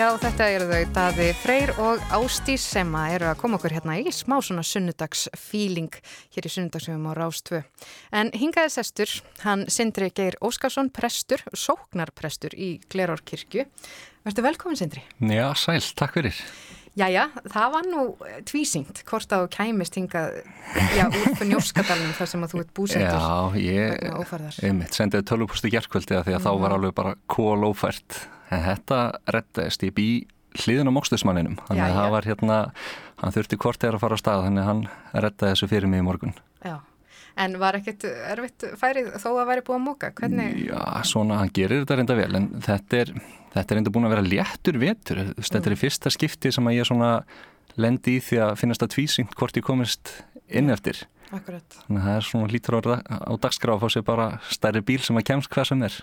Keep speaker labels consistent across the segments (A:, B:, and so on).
A: Já, þetta eru þau Daði Freyr og Ástís sem eru að koma okkur hérna í smá svona sunnudagsfíling hér í sunnudagsfjöfum á Rástvö. En hingaði sestur, hann Sindri Geir Óskarsson, prestur, sóknarprestur í Glerórkirkju. Verður velkomin Sindri?
B: Já, sæl, takk fyrir.
A: Jæja, það var nú tvísingt hvort að þú kæmist hingað já, úr fyrir njóskadalunum þar sem að þú ert búsendur.
B: Já, ég, einmitt, sendiði tölvupostu gerðkvöldi að því að mm. þá var alveg bara kólófært en þetta rettaðist ég bý hliðin á mókstusmanninum þannig að það var hérna, hann þurfti hvort er að fara á stað þannig að hann rettaði þessu fyrir mig í morgun
A: en var ekkert erfitt færið þó að væri búið að móka? Hvernig?
B: Já, svona, hann gerir þetta reynda vel en þetta er, þetta er reynda búin að vera léttur vetur, mm. þetta er í fyrsta skipti sem að ég svona lendi í því að finnast að tvísynt hvort ég komist inn eftir
A: Akkurat.
B: Þannig að það er svona lítur á, á dagskraf að fá sér bara stærri bíl sem að kemst hvað sem er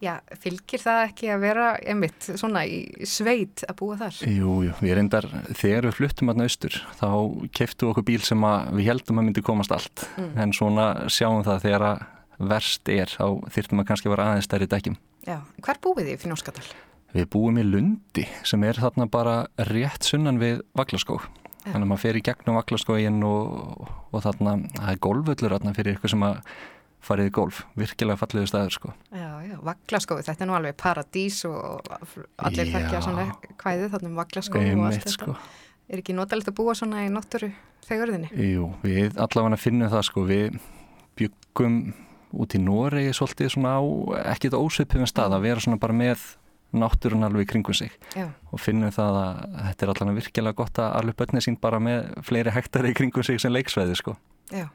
A: Já, fylgir það ekki að vera einmitt svona í sveit að búa þar?
B: Jú, jú, við reyndar þegar við fluttum aðna austur þá keftu okkur bíl sem við heldum að myndi komast allt mm. en svona sjáum það þegar að verst er þá þyrftum að kannski vera aðeins stærri dekkjum.
A: Já, hver búið þið fyrir Norskadal?
B: Við búum í Lundi sem er þarna bara rétt sunnan við Vaglaskó. Já. Þannig að maður fer í gegnum Vaglaskóin og, og þarna, það er golvöllur þarna fyrir ykkur sem að farið í golf, virkilega falliðu staður sko.
A: Já, já, vaglaskói, þetta er nú alveg paradís og allir þekkja svona hvæðið þannig um vaglaskói og allt þetta. Sko. Er ekki notalegt að búa svona í notturu þegurðinni?
B: Jú, við allavega finnum það sko, við byggum út í Noregi svolítið svona á ekkit ósveipum stað að vera svona bara með náttúrun alveg kringum sig já. og finnum það að þetta er allavega virkilega gott að alveg börnið sín bara með fleiri hektari kringum sig sem leiksveði sko. Já.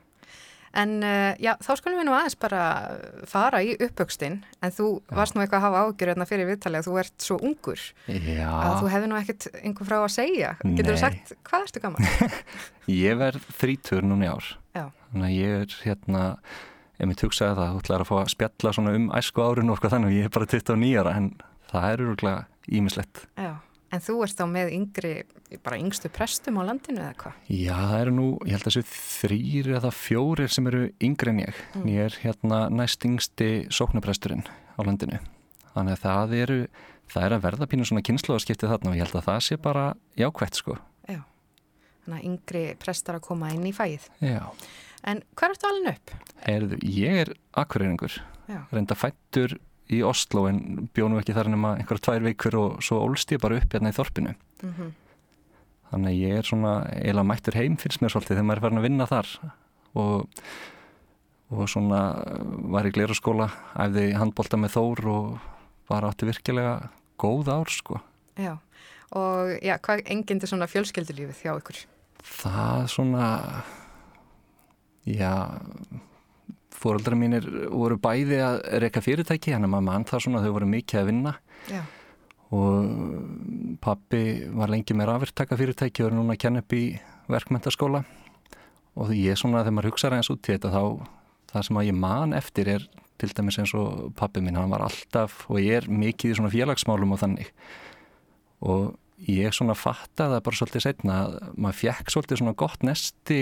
A: En uh, já, þá skulum við nú aðeins bara fara í uppöxtinn, en þú já. varst nú eitthvað að hafa ágjörðna hérna fyrir viðtalið að þú ert svo ungur
B: já.
A: að þú hefði nú ekkert einhver frá að segja. Getur þú sagt, hvað ertu gaman?
B: ég verð þrítur núna í ár.
A: Já.
B: Þannig að ég er hérna, ég mitt hugsaði það, þú ætlaði að fá að spjalla svona um æsku árinu og eitthvað þannig og ég er bara 29 ára, en það er úruglega ímislegt.
A: Já. En þú ert þá með yngri, bara yngstu prestum á landinu eða hvað?
B: Já, það eru nú, ég held að þessu þrýr eða fjórir sem eru yngri en ég. Mm. Ég er hérna næst yngsti sóknapresturinn á landinu. Þannig að það eru, það er að verða pínu svona kynnslóðaskiptið þarna og ég held að það sé bara jákvægt sko.
A: Já, þannig að yngri prestar að koma inn í fæið.
B: Já.
A: En hvað ertu alveg upp?
B: Heyrðu, ég er akkurýringur, reynda fættur í Oslo en bjónum ekki þar nema einhverja tvær vikur og svo ólst ég bara upp hérna í þorpinu mm -hmm. þannig að ég er svona eiginlega mættur heim fyrst mér svolítið þegar maður er farin að vinna þar og, og svona var ég glera skóla æfði handbólta með þór og bara átti virkilega góð ár sko
A: Já, og já, hvað engindir svona fjölskeldulífið hjá ykkur?
B: Það svona já fóröldra mínir voru bæði að reyka fyrirtæki, hann er maður mann þar svona, þau voru mikið að vinna.
A: Já.
B: og pappi var lengi með rafirtaka fyrirtæki og er núna að kenna upp í verkmyndaskóla og því ég svona þegar maður hugsaður eins út í þetta þá það sem að ég man eftir er til dæmis eins og pappi minn, hann var alltaf og ég er mikið í svona félagsmálum og þannig. Og ég svona fattaði bara svolítið setna að maður fjekk svolítið svona gott nesti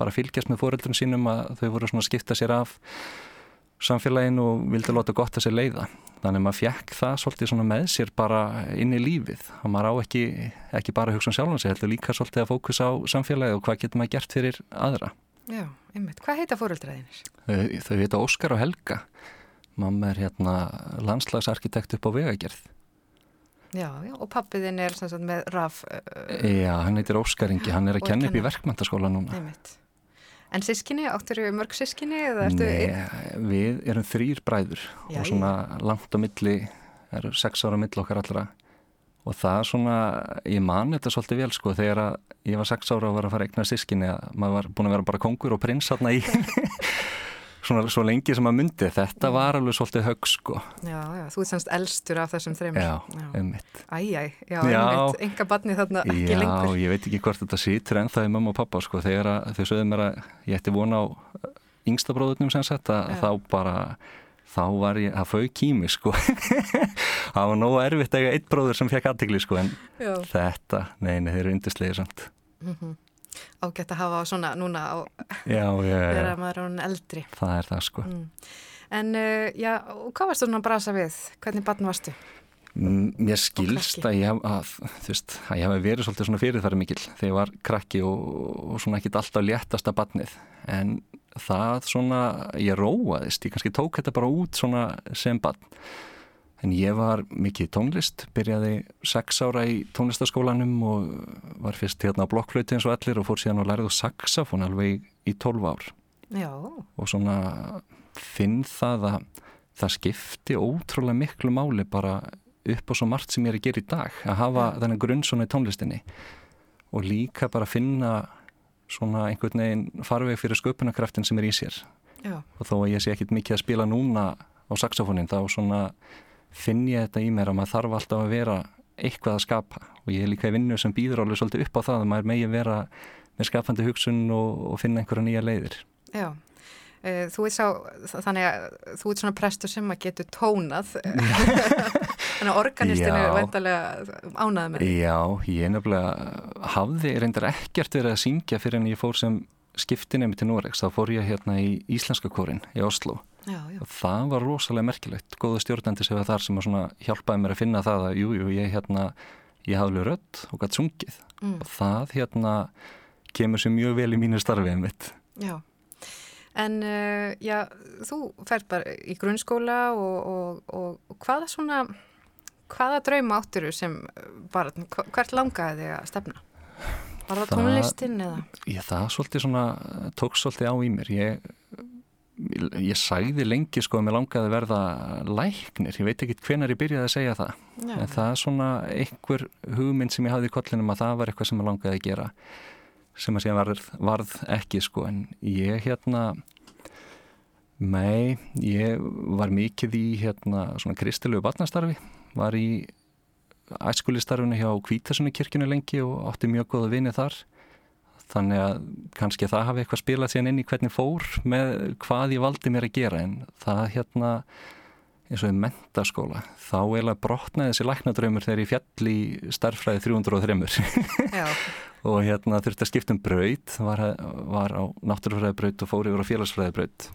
B: bara fylgjast með fóreldrum sínum að þau voru svona að skipta sér af samfélaginu og vildi láta gott að sér leiða. Þannig að maður fjekk það svolítið svona með sér bara inn í lífið og maður á ekki, ekki bara að hugsa um sjálfan sig, heldur líka svolítið að fókusa á samfélagið og hvað getur maður gert fyrir aðra.
A: Já, einmitt. Hvað heita fóreldraðinir?
B: Þau, þau heita Óskar og Helga. Mamma er hérna landslagsarkitekt upp á vegagerð.
A: Já, já, og pappiðin er sagt, með raf...
B: Uh, já, hann heitir Óskar Ingi, hann er að kenna upp í verkmyndaskóla núna.
A: Einmitt. En sískinni, áttur þau mörg sískinni?
B: Nei, við erum þrýr bræður Já, og svona langt á milli, er sex ára á milli okkar allra. Og það svona, ég man þetta svolítið vel sko þegar ég var sex ára og var að fara að eigna sískinni að maður var búin að vera bara kongur og prins hérna í svona svo lengi sem að myndi. Þetta var alveg svolítið högg sko.
A: Já, já, þú er semst elstur af þessum þreymur
B: Já, einmitt.
A: Æjæ, já, einmitt, enga barni þarna ekki
B: já,
A: lengur.
B: Já, ég veit ekki hvort þetta sýtur en það er mamma og pappa sko. Þegar þau sögðu mér að ég ætti vona á yngsta bróðurnum sem sagt að þá bara þá var ég, það fau kými sko. Það var nógu erfitt að eiga eitt bróður sem fekk aðtegli sko en já. þetta, neina, þeir eru yndislega samt.
A: Mm -hmm ágætt að hafa svona núna á
B: þegar
A: maður er eldri.
B: Það er það sko. Mm.
A: en uh, já, hvað varst þú núna að brasa við? hvernig barn varstu?
B: Mér skilst að ég, að, veist, að ég hef verið svolítið svona fyrirfæri mikil þegar ég var krakki og, og svona ekkit alltaf léttasta barnið. En það svona, ég róaðist, ég kannski tók þetta bara út svona sem barn en ég var mikið tónlist, byrjaði sex ára í tónlistaskólanum og var fyrst hérna á blokkflöyti eins og allir og fór síðan og lærið á saxofón alveg í tólf ár
A: Já.
B: og svona finn það að það skipti ótrúlega miklu máli bara upp á svo margt sem ég er að gera í dag að hafa ja. þennan grunn svona í tónlistinni og líka bara finna svona einhvern veginn farveg fyrir sköpunarkraftin sem er í sér Já. og þó að ég sé ekkit mikið að spila núna á saxofónin þá svona finn ég þetta í mér að maður þarf alltaf að vera eitthvað að skapa. Og ég er líka í vinnu sem býður alveg svolítið upp á það að maður megi vera með skapandi hugsun og, og finna einhverja nýja leiðir.
A: Já. Eh, þú ert sá, þannig að þú ert svona prestur sem að getur tónað. Þannig að organistinu er vendalega ánað með
B: Já, ég nefnilega hafði reyndar ekkert verið að syngja fyrir en ég fór sem skiptinemi til Noregs, þá fór ég hérna í Íslenska kórin í Oslo já, já. og það var rosalega merkilegt góða stjórnandi sem var þar sem að hjálpaði mér að finna það að jújú, jú, ég hérna ég hafði rött og gætt sungið mm. og það hérna kemur sér mjög vel í mínu starfið mitt
A: Já En uh, já, þú fær bara í grunnskóla og, og, og, hvaða svona, hvaða drauma áttur sem bara, hvert langaði þig að stefna? Var það, það tónlistin eða?
B: Já, það svolítið svona, tók svolítið á í mér. Ég, ég sæði lengi sko að mér langaði að verða læknir. Ég veit ekki hvenar ég byrjaði að segja það. Já. En það er svona einhver hugmynd sem ég hafði í kollinum að það var eitthvað sem ég langaði að gera sem að segja varð, varð ekki sko en ég hérna mei, ég var mikið í hérna svona kristilegu barnastarfi var í æskulistarfinu hjá Kvítasunni kirkjunu lengi og átti mjög góða vini þar þannig að kannski það hafi eitthvað spilað síðan inn í hvernig fór með hvað ég valdi mér að gera. En það hérna eins og í mentaskóla þá eiginlega brotnaði þessi læknadraumur þegar ég fjall í starffræði 303 og hérna þurfti að skipta um braut var, var á náttúrufræði braut og fór yfir á félagsfræði braut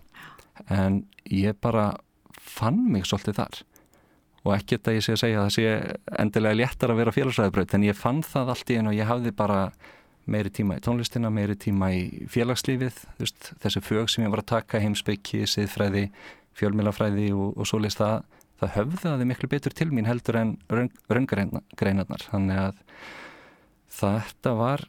B: en ég bara fann mig svolítið þar. Og ekki þetta ég sé að segja að það sé endilega léttar að vera félagsfræði braut en ég fann það allt í einu og ég hafði bara meiri tíma í tónlistina, meiri tíma í félagslífið, þessi fög sem ég var að taka heimsbyggi, siðfræði fjölmilafræði og, og svo leist það það höfðaði miklu betur til mín heldur en raungreinarnar þannig að þetta var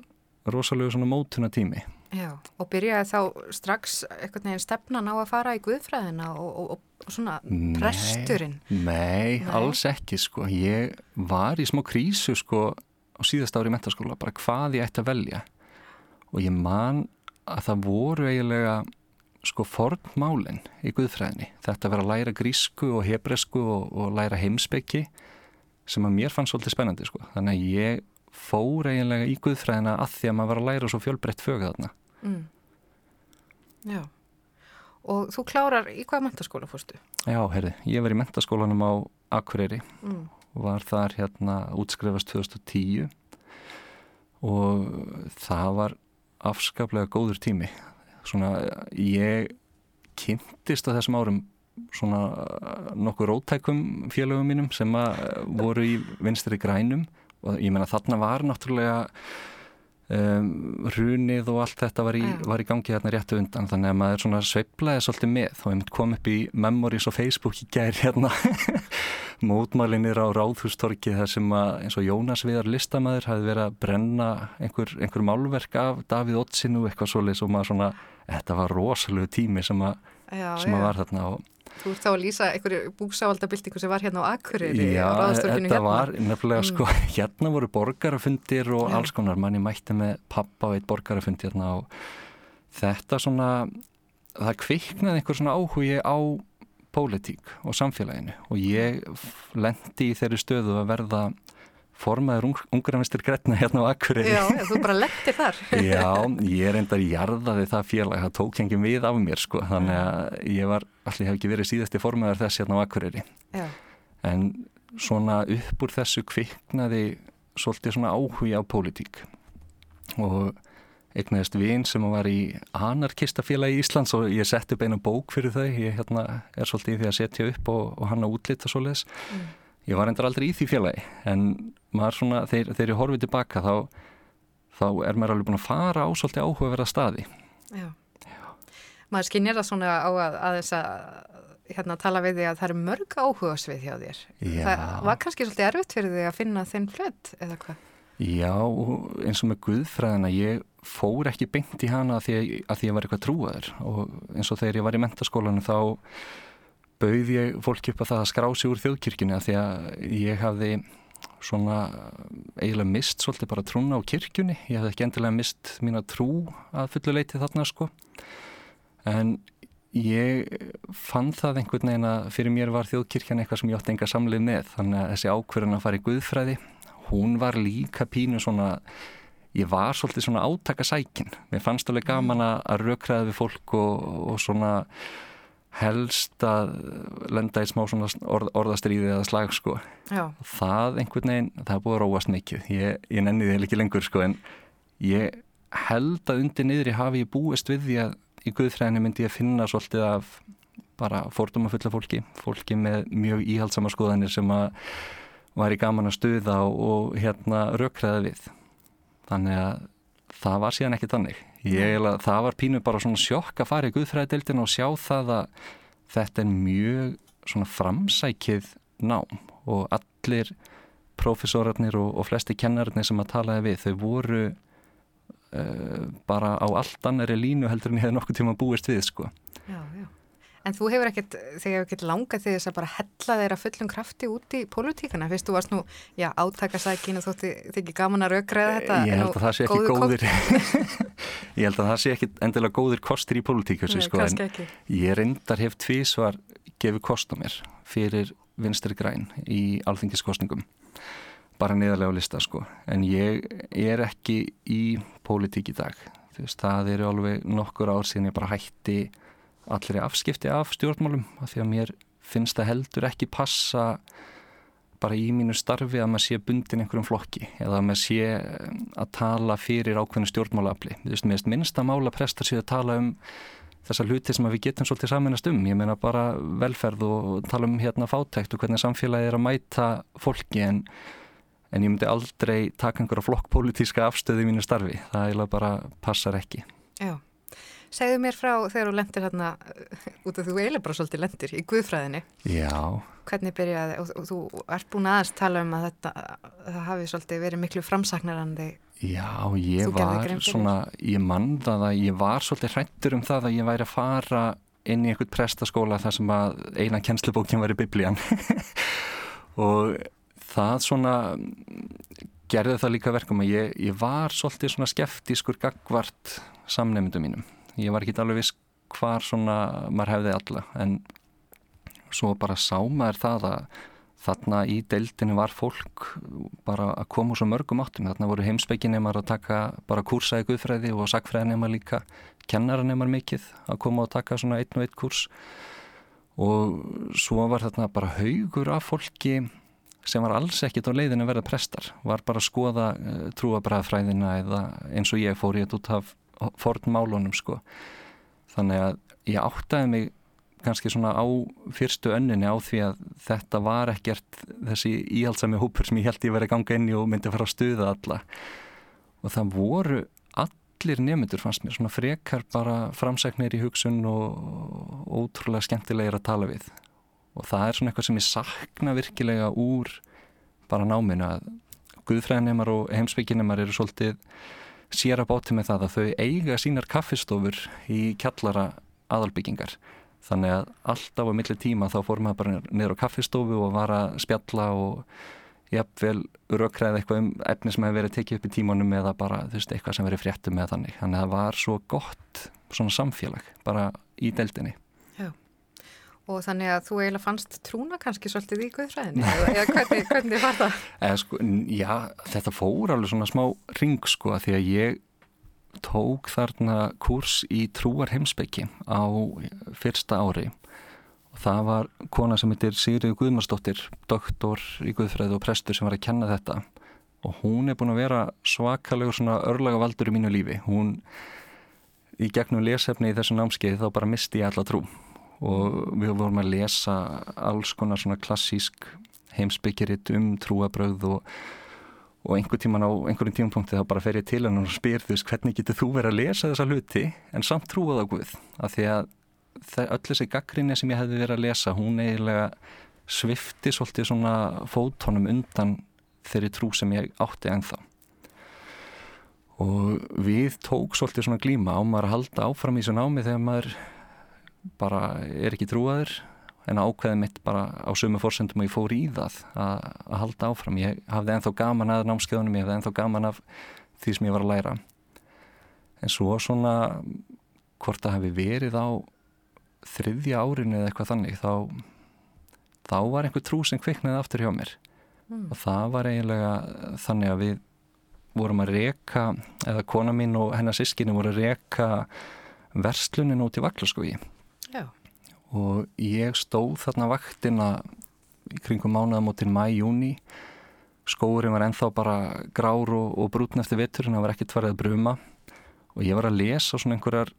B: rosalega svona mótuna tími
A: Já, og byrjaði þá strax eitthvað neginn stefnan á að fara í guðfræðina og, og, og svona nei, presturinn.
B: nei, nei, alls ekki sko. Ég var í smá krísu sko á síðast ári í mentaskóla bara hvað ég ætti að velja og ég man að það voru eiginlega sko formálinn í Guðfræðinni. Þetta verið að læra grísku og hebresku og, og læra heimsbyggi sem að mér fann svolítið spennandi sko. Þannig að ég fór eiginlega í Guðfræðina að því að maður var að læra svo fjölbreytt fögða þarna. Mm.
A: Já. Og þú klárar í hvaða mentaskóla fórstu?
B: Já, herri, ég var í mentaskólanum á Akureyri mm. Var þar hérna útskrefast 2010 og það var afskaplega góður tími. Svona ég kynntist á þessum árum svona nokkuð rótækum félögum mínum sem að voru í vinstri grænum og ég menna þarna var náttúrulega um, runið og allt þetta var í, var í gangi hérna réttu undan þannig að maður svona sveiplaði svolítið með. Og ég myndi kom upp í memories og Facebook í gær hérna mótmálinir á Ráðhústorki þar sem að eins og Jónas Viðar listamæður hafi verið að brenna einhver, einhver málverk af Davíð Ottsinu eitthvað svolítið og maður svona þetta var rosalega tími sem að, já, sem að var þarna og
A: Þú ert þá að lýsa einhverju búksávaldabildingu sem var hérna á Akureyri
B: Já, þetta hérna. var nefnilega sko, mm. hérna voru borgarafundir og Já. alls konar, manni mætti með pappa og eitt borgarafundi hérna og þetta svona, það kviknaði einhver svona áhugi á pólitík og samfélaginu og ég lendi í þeirri stöðu að verða formaður ungaramistur Gretna hérna á Akureyri.
A: Já, þú bara letti þar.
B: Já, ég reyndar jarðaði það félag, það tók hengið við af mér sko, þannig að ég var, allir hef ekki verið síðasti formaður þess hérna á Akureyri. Já. En svona upp úr þessu kviknaði svolítið svona áhuga á pólitík og eignaðist vinn sem var í anarkistafélagi í Íslands og ég setti upp einu bók fyrir þau, ég hérna, er svolítið í því að setja upp og, og hann að útlita svoleiðis. Mm ég var endur aldrei í því félagi en maður svona, þegar, þegar ég horfið tilbaka þá, þá er maður alveg búin að fara á svolítið áhugaverða staði
A: Já, Já. maður skinnir það svona á að, að þess að hérna, tala við því að það eru mörg áhuga svið hjá þér Já. það var kannski svolítið erfitt fyrir því að finna þinn flött eða hvað?
B: Já, eins og með Guðfræðina, ég fór ekki beint í hana að því að, því ég var eitthvað trúaður. Og eins og þegar ég var í mentaskólanu þá bauð ég fólki upp að það að skrá sig úr þjóðkirkjunni að því að ég hafði svona eiginlega mist svolítið bara trúna á kirkjunni, ég hafði ekki endilega mist mín að trú að fulluleiti þarna sko. En ég fann það einhvern veginn að fyrir mér var þjóðkirkjan eitthvað sem ég átti enga samlið með. Þannig að þessi ákverðin að fara í Guðfræði hún var líka pínu svona ég var svolítið svona átakasækin. Mér fannst alveg gaman að rökraða við fólk og, og svona helst að lenda í smá svona orð, orðastriði eða slag sko. Já. það einhvern veginn, það er búið að róast mikið. Ég, ég nenni því ekki lengur sko en ég held að undir niður ég hafi ég búist við því að í Guðfræðinu myndi ég finna svolítið af bara forduma fulla fólki. Fólki með mjög íhaldsama skoðanir sem að var í gaman að stuða og hérna rökraði við. Þannig að það var síðan ekki tannig ég, það var pínu bara svona sjokk að fara í Guðfræðildin og sjá það að þetta er mjög svona framsækið nám og allir profesorarnir og, og flesti kennararnir sem að talaði við þau voru uh, bara á allt annari línu heldur en ég hef nokkuð tíma búist við sko
A: En þú hefur ekkert, þegar hefur ekkert langað því þess að bara hella þeirra fullum krafti út í pólutíkana, fyrst þú varst nú, já, átakasækin og þótti þið ekki gaman að raukræða þetta.
B: Ég held að það sé ekki góðir, ég held að það sé ekki endilega góðir kostir í pólutíku, sko, en ekki. ég reyndar hef tvísvar gefið kost á mér fyrir vinstri græn í alþingiskostningum, bara niðarlega á lista, sko, en ég er ekki í pólitík í dag, þú veist, það eru alveg nokkur ár síðan ég bara hætti allri afskipti af stjórnmálum af því að mér finnst það heldur ekki passa bara í mínu starfi að maður sé bundin einhverjum flokki eða að maður sé eh, að tala fyrir ákveðinu stjórnmálaafli. Mér finnst að mála prestar síðan að tala um þessa hluti sem við getum svolítið saminast um. Ég meina bara velferð og tala um hérna fátækt og hvernig samfélagi er að mæta fólki en, en ég myndi aldrei taka einhverja flokkpolítíska afstöði í mínu starfi. Það eiginlega bara passar ekki.
A: Já. Segðu mér frá þegar þú lendir hérna, út af þú eiginlega bara svolítið lendir í Guðfræðinni.
B: Já.
A: Hvernig byrjaði, og, og þú ert búin aðeins tala um að þetta, það hafi svolítið verið miklu framsagnar en þig.
B: Já, ég var svona, ég mandaði að ég var svolítið hrættur um það að ég væri að fara inn í einhvert prestaskóla þar sem að eina kjenslubókin var í biblían. og það svona gerði það líka verkum að ég, ég var svolítið svona skeftískur gagvart samnefndum mínum ég var ekki alveg viss hvar svona maður hefði alla en svo bara sá maður það að þarna í deildinu var fólk bara að koma úr svo mörgum áttum. Þarna voru heimsbygginemar að taka bara kursa í guðfræði og sakfræðinemar líka kennaranemar mikið að koma og taka svona einn og einn kurs og svo var þarna bara haugur af fólki sem var alls ekkit á leiðinu að verða prestar var bara að skoða uh, trúabræðfræðina eða eins og ég fór ég út af fornmálunum sko. Þannig að ég áttaði mig kannski svona á fyrstu önninni á því að þetta var ekkert þessi íhaldsami hópur sem ég held ég verið að ganga inn í og myndi að fara að stuða alla. Og það voru allir nefndur fannst mér svona frekar bara framsæknir í hugsun og ótrúlega skemmtilegir að tala við. Og það er svona eitthvað sem ég sakna virkilega úr bara náminu að guðfræðinemar og heimsbygginemar eru svolítið sér að báti með það að þau eiga sínar kaffistofur í kjallara aðalbyggingar. Þannig að alltaf á milli tíma þá fórum við bara niður á kaffistofu og var að spjalla og jafnvel rökkræði eitthvað um efni sem hefur verið tekið upp í tímanum eða bara þú veist eitthvað sem verið fréttum með þannig. Þannig að það var svo gott svona samfélag bara í deildinni
A: Og þannig að þú eiginlega fannst trúna kannski svolítið í guðfræðinni eða hvernig, hvernig var það?
B: Eða, sko, já, þetta fór alveg svona smá ring sko að því að ég tók þarna kurs í trúar heimsbyggi á fyrsta ári og það var kona sem heitir Sigriður Guðmarsdóttir, doktor í guðfræði og prestur sem var að kenna þetta og hún er búin að vera svakalegur svona örlaga valdur í mínu lífi. Hún í gegnum lesefni í þessu námskeið þá bara misti ég alla trú og við vorum að lesa alls konar svona klassísk heimsbyggiritt um trúabröð og, og einhver tíman á einhverjum tímapunkti þá bara fer ég til hennar og spyr þú veist hvernig getur þú verið að lesa þessa hluti en samt trúað á Guð? Af því að öll þessi gaggrinni sem ég hefði verið að lesa hún eiginlega svifti svolítið svona fótónum undan þeirri trú sem ég átti ennþá. Og við tók svolítið svona glíma á maður að halda áfram í þessu námi þegar maður bara er ekki trúaður en ákveðið mitt bara á sömu fórsendum og ég fór í það að, að halda áfram. Ég hafði enþá gaman að námskeiðunum, ég hafði enþá gaman af því sem ég var að læra. En svo svona hvort það hefði verið á þriðja árinu eða eitthvað þannig þá, þá var einhver trú sem kviknaði aftur hjá mér mm. og það var eiginlega þannig að við vorum að reka eða kona mín og hennar sískinni voru að reka verslunin út í Vaklaskogi
A: Já.
B: Og ég stóð þarna vaktina kringum mánuðamótin mæjúni skóurinn var enþá bara grár og, og brútin eftir vitturinn, það var ekkert farið að bruma. Og ég var að lesa svona einhverjar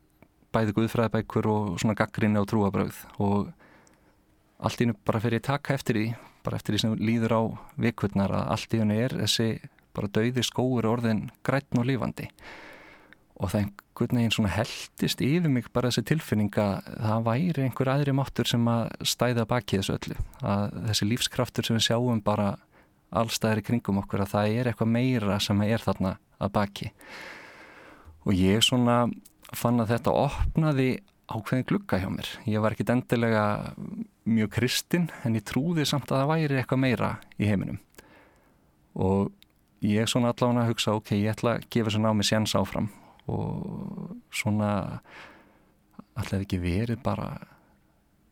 B: bæði guðfræðabækur og svona gaggrinni á trúabröð og allt í hennu bara fyrir að taka eftir því bara eftir því sem líður á vikvöldnar að allt í hennu er þessi bara dauði skóur orðin grætn og lífandi og það einhvern veginn svona heldist yfir mig bara þessi tilfinning að það væri einhver aðri máttur sem að stæða baki þessu öllu. Að þessi lífskraftur sem við sjáum bara allstæðir í kringum okkur að það er eitthvað meira sem er þarna að baki. Og ég svona fann að þetta opnaði ákveðin glugga hjá mér. Ég var ekkit endilega mjög kristinn en ég trúði samt að það væri eitthvað meira í heiminum. Og ég svona allavega hugsa ok, ég ætla að gefa þessu námi séns áfram og svona alltaf ekki verið bara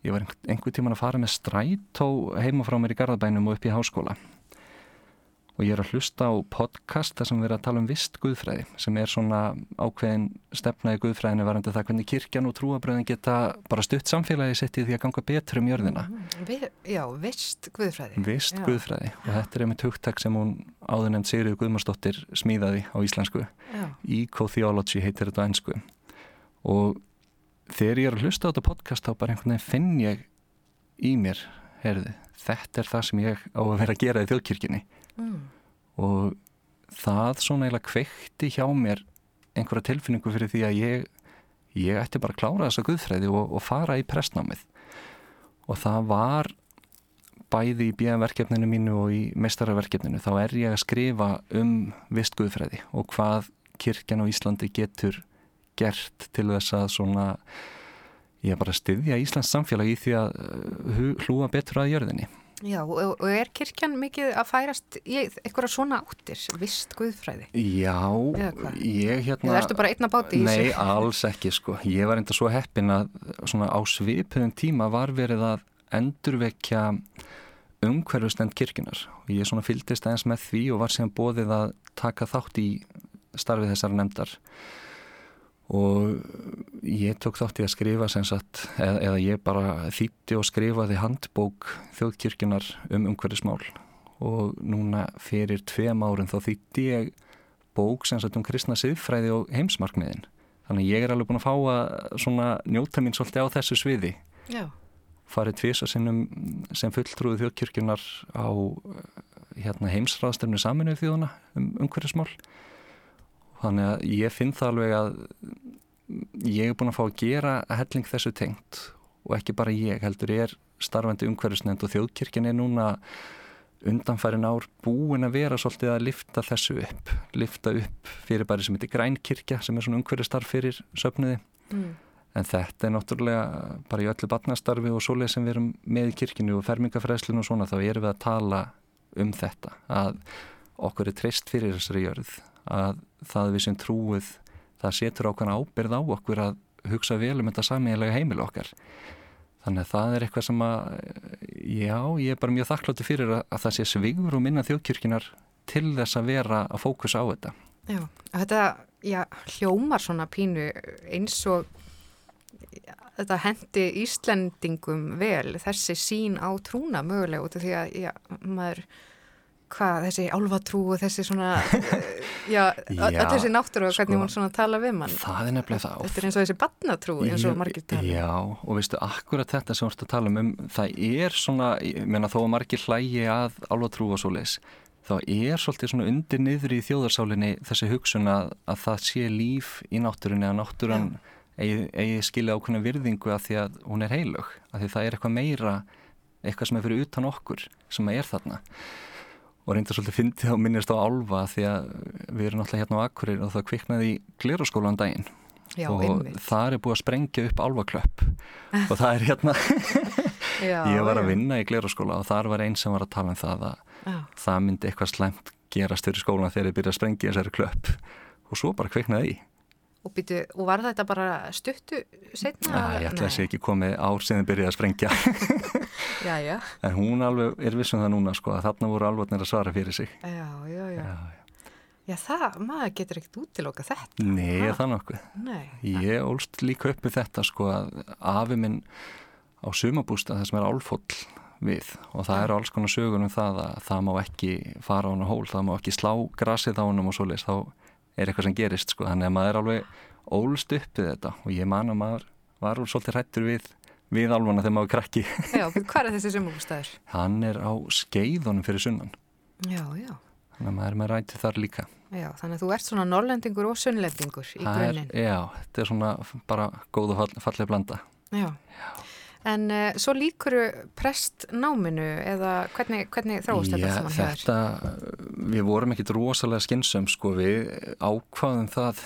B: ég var einhver tíman að fara með strætó heima frá mér í Garðabænum og upp í háskóla og ég er að hlusta á podcast þar sem við erum að tala um vist guðfræði sem er svona ákveðin stefnaði guðfræðinu varandi það hvernig kirkjan og trúabröðin geta bara stutt samfélagi settið því að ganga betur um jörðina.
A: Mm, Vi, Já, vist guðfræði.
B: Vist já. guðfræði. Og þetta er einmitt hugtak sem hún áður nefnd Sigriður Guðmarsdóttir smíðaði á íslensku. Eco-theology heitir þetta á ennsku og þegar ég er að hlusta á þetta podcast þá bara einhvern veginn finn ég í mér, heyrðu, þetta er það sem ég á að vera að gera í þjóðkirkjunni mm. og það svona eiginlega kveikti hjá mér einhverja tilfinningu fyrir því að ég ég ætti bara að klára þessa guðfræði og, og fara í prestnámið og það var bæði í bíðanverkefninu mínu og í mestararverkefninu þá er ég að skrifa um vist guðfræði og hvað kirkjan og Íslandi getur gert til þess að svona ég bara styðja Íslands samfélag í því að uh, hlúa betur að jörðinni
A: Já, og, er kirkjan mikið að færast í eitthvað svona áttir, vist guðfræði?
B: Já, ég hérna...
A: Eða ertu bara einna báti í
B: þessu? Nei, alls ekki sko. Ég var enda svo heppin að svona á svipuðum tíma var verið að endurvekja umhverfustend kirkjunar og ég svona fyldist aðeins með því og var síðan bóðið að taka þátt í starfið þessar nefndar og ég tók þátt í að skrifa sagt, eða, eða ég bara þýtti og skrifaði handbók þjóðkirkjunar um umhverfismál. Og núna fyrir tveim árin þá þýtti ég bók sagt, um kristna siðfræði og heimsmarkmiðin. Þannig ég er alveg búin að fá að njóta mín svolítið á þessu sviði.
A: Já.
B: farið tvisa sinnum sem fulltrúið þjóðkirkjunar á hérna, heimsraðstöfnu saminuð þjóðuna um umhverfismál. Þannig að ég finn það alveg að ég er búin að fá að gera að helling þessu tengt og ekki bara ég heldur ég er starfandi umhverfisnefnd og þjóðkirkjan er núna undanfærin ár búin að vera svolítið að lifta þessu upp lifta upp fyrir bæri sem heitir grænkirkja sem er svona umhverfistarf fyrir söfniði mm. en þetta er náttúrulega bara í öllu batnastarfi og svoleið sem við erum með í kirkinu og fermingafræðslinu og svona þá erum við að tala um þetta að okkur er treyst fyrir þessari jörð að það við sem trúið það setur ákveðna ábyrð á okkur að hugsa vel um þetta samiðilega heimil okkar. Þannig að það er eitthvað sem að já, ég er bara mjög þakkláttu fyrir að, að það sé svigur og minna þjóðkirkjunar til þess að vera að fókusa á þetta.
A: Já, þetta já, hljómar svona pínu eins og já, þetta hendi Íslendingum vel þessi sín á trúna mögulega út af því að já, maður hvað, þessi álvatrú og þessi svona, já, öll þessi náttúru og hvernig sko, hún svona tala við mann.
B: Það er nefnilega það.
A: Þetta er eins og þessi batnatrú eins og margir tala.
B: Um. Já, og veistu, akkurat þetta sem við ætlum að tala um, það er svona, ég meina þó að margir hlægi að álvatrú og svo leis, þá er svolítið svona undir niður í þjóðarsálinni þessi hugsun að, að það sé líf í náttúrunni, að náttúran eigi, eigi skilja ákveðna virðingu að því að hún er heilug, að því það er eitthvað meira, eitthvað sem er fyrir utan okkur sem er þarna og reynda svolítið fyndið og minnist á álva því að við erum alltaf hérna á Akkurir og það kviknaði í gleraskólan daginn
A: Já,
B: og
A: einmitt.
B: það er búið að sprengja upp álvaklöpp og það er hérna
A: Já,
B: ég var að
A: já.
B: vinna í gleraskóla og þar var einn sem var að tala um það að
A: Já.
B: það myndi eitthvað slemt gerast fyrir skólan þegar þið byrja að sprengja þessari klöpp og svo bara kviknaði í
A: Og, býtu, og var þetta bara stuttu setna?
B: Já, ég ætla að sé ekki komið ár sem þið byrjaði að sprengja
A: Já, já,
B: en hún alveg er vissum það núna sko að þarna voru alvarnir að svara fyrir sig
A: já, já, já.
B: Já,
A: Já, það, maður getur ekkert útiloka þetta.
B: Nei,
A: Ha?
B: það nokkuð
A: Nei.
B: Ég ólst líka upp við þetta sko að afi minn á sumabústa það sem er álfóll við og það eru alls konar sögur um það að það má ekki fara á hann á hól, það má ekki slá grasið á hann og svoleiðis, þá er eitthvað sem gerist sko, þannig að maður er alveg ólst upp við þetta og ég man að maður var úr svolítið hrættur við, við álfana þegar maður krakki
A: Já, hvað er þessi sumabústæður?
B: hann er á skeiðunum fyrir sunnan
A: Já, já.
B: þannig að maður er með rætið þar líka
A: Já, þannig að þú ert svona norrlendingur og sunnlendingur í grunninn.
B: Já, þetta er svona bara góð og fall, falleg blanda
A: Já. En uh, svo líkuru prestnáminu eða hvernig, hvernig þróast þetta
B: Já,
A: saman hjá þér?
B: þetta, við vorum ekkit rosalega skynsum sko, við ákvaðum það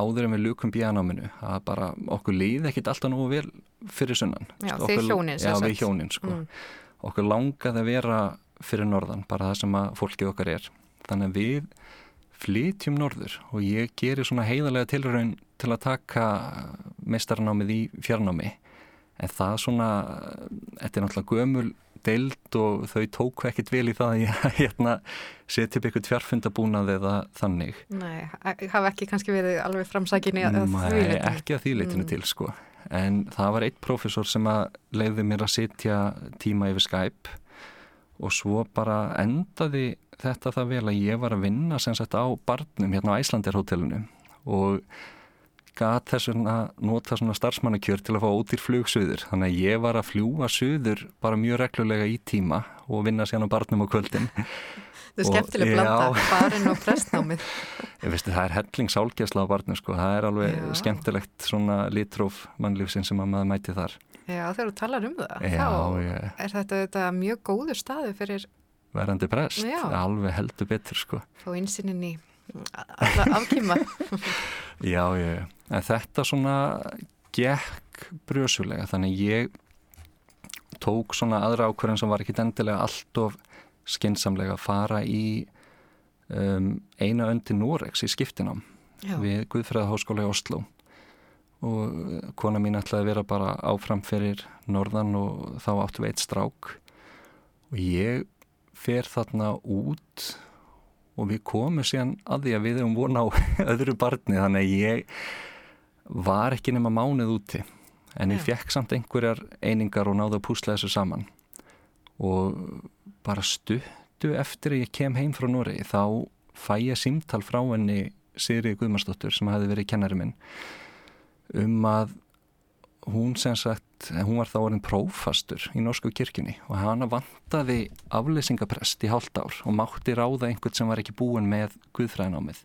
B: áður en við lukum bíanáminu að bara okkur líði ekkit alltaf nú vel fyrir sunnan.
A: Já,
B: Sko, okkur-
A: hjónin, sem
B: Já,
A: sagt.
B: við hjónin, sko.
A: Mm.
B: Okkur langaði að vera fyrir norðan, bara það sem að fólkið okkar er. Þannig að við flytjum norður og ég gerir svona heiðarlega tilraun til að taka meistarnámið í fjarnámi en það svona, þetta er náttúrulega gömul deild og þau tóku ekkit vel í það að ég hérna, setja upp eitthvað tjarfundabúnað eða þannig.
A: Nei, hafa ekki kannski verið alveg framsækinni að því
B: Nei,
A: leitinu.
B: ekki að því leitinu
A: Mm.
B: til sko. En það var eitt prófessor sem að leiði mér að sitja tíma yfir Skype og svo bara endaði þetta það vel að ég var að vinna sem sagt á barnum hérna á Æslandirhótelinu og gat þess vegna nota svona starfsmannakjör til að fá ódýr flugsuður þannig að ég var að fljúa suður bara mjög reglulega í tíma og vinna sérna barnum á kvöldin
A: Þetta er skemmtileg
B: já.
A: blanda, barinn og prestnámið.
B: Ég veist, það er hellingsálgesla á barnum sko, það er alveg
A: Já.
B: skemmtilegt svona litróf mannlífsinn sem að maður mæti þar
A: Já, þegar þú talar um það,
B: Já,
A: þá
B: ég,
A: er þetta, þetta mjög góður staðu fyrir
B: verandi prest,
A: Já.
B: alveg heldur betur sko.
A: fá einsinin í alla afkýma.
B: Já, ég, en þetta svona gekk brjósulega, þannig ég tók svona aðra ákvörðin sem var ekki endilega allt of skinsamlega að fara í um, eina öndi Norex í skiptinám
A: Já,
B: við Guðfræðaháskóla í Oslo og kona mín ætlaði að vera bara áfram fyrir norðan og þá áttu við eitt strák. Og ég fer þarna út og við komum síðan að því að við hefum vona á öðru barni þannig að ég var ekki nema mánuð úti en ég fekk samt einhverjar einingar og náði að púsla þessu saman og bara stuttu eftir að ég kem heim frá Noregi þá fæ ég símtal frá henni Sigriði Guðmarsdóttur sem hefði verið kennari minn um að hún sem sagt, hún var þá orðin prófastur í Norsku kirkjunni og hana vantaði afleysingaprest í hálft ár og mátti ráða einhvern sem var ekki búin með Guðfræðinámið.